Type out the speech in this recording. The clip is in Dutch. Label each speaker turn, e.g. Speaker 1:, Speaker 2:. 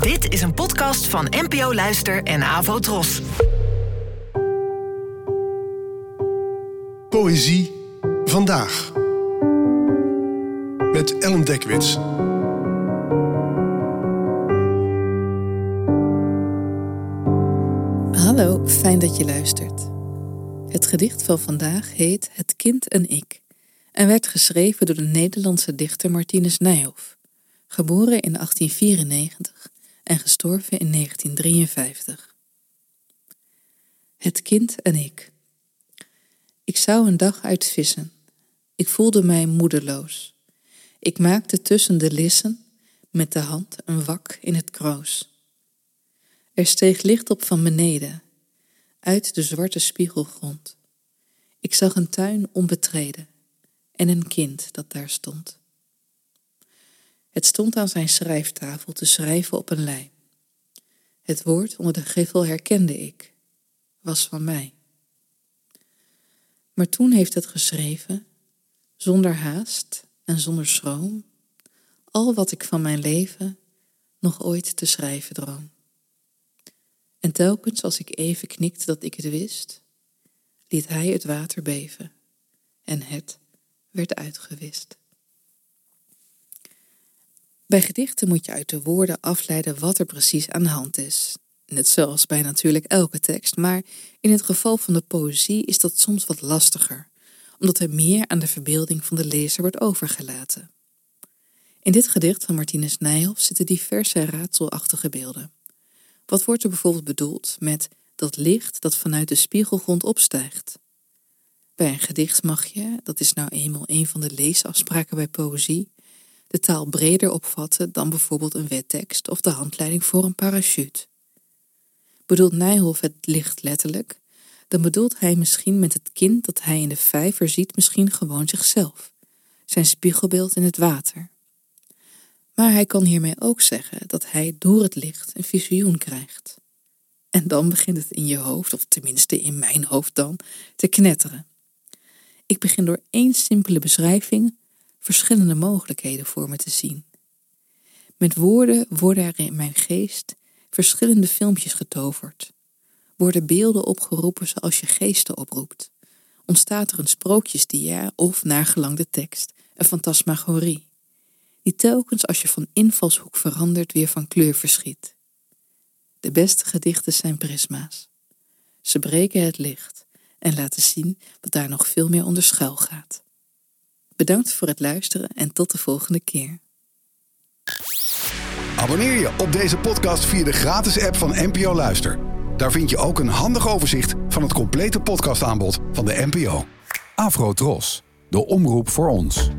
Speaker 1: Dit is een podcast van NPO Luister en Avo Tros.
Speaker 2: Poëzie vandaag. Met Ellen Dekwits.
Speaker 3: Hallo, fijn dat je luistert. Het gedicht van vandaag heet Het kind en ik en werd geschreven door de Nederlandse dichter Martinus Nijhoff, geboren in 1894 en gestorven in 1953. Het kind en ik. Ik zou een dag uitvissen. Ik voelde mij moedeloos. Ik maakte tussen de lissen met de hand een wak in het kroos. Er steeg licht op van beneden, uit de zwarte spiegelgrond. Ik zag een tuin onbetreden en een kind dat daar stond. Het stond aan zijn schrijftafel te schrijven op een lei. Het woord onder de griffel herkende ik, was van mij. Maar toen heeft het geschreven, zonder haast en zonder schroom, al wat ik van mijn leven nog ooit te schrijven droom. En telkens als ik even knikte dat ik het wist, liet hij het water beven en het werd uitgewist. Bij gedichten moet je uit de woorden afleiden wat er precies aan de hand is. Net zoals bij natuurlijk elke tekst, maar in het geval van de poëzie is dat soms wat lastiger, omdat er meer aan de verbeelding van de lezer wordt overgelaten. In dit gedicht van Martinus Nijhoff zitten diverse raadselachtige beelden. Wat wordt er bijvoorbeeld bedoeld met dat licht dat vanuit de spiegelgrond opstijgt? Bij een gedicht mag je, dat is nou eenmaal een van de leesafspraken bij poëzie, de taal breder opvatten dan bijvoorbeeld een wettekst of de handleiding voor een parachute. Bedoelt Nijhoff het licht letterlijk, dan bedoelt hij misschien met het kind dat hij in de vijver ziet misschien gewoon zichzelf, zijn spiegelbeeld in het water. Maar hij kan hiermee ook zeggen dat hij door het licht een visioen krijgt. En dan begint het in je hoofd, of tenminste in mijn hoofd dan, te knetteren. Ik begin door één simpele beschrijving verschillende mogelijkheden voor me te zien. Met woorden worden er in mijn geest verschillende filmpjes getoverd. Worden beelden opgeroepen zoals je geesten oproept. Ontstaat er een sprookjesdia of, naar gelang de tekst, een fantasmagorie. Die telkens als je van invalshoek verandert weer van kleur verschiet. De beste gedichten zijn prisma's. Ze breken het licht en laten zien wat daar nog veel meer onder schuil gaat. Bedankt voor het luisteren en tot de volgende keer.
Speaker 4: Abonneer je op deze podcast via de gratis app van NPO Luister. Daar vind je ook een handig overzicht van het complete podcastaanbod van de NPO. Afro Tros, de omroep voor ons.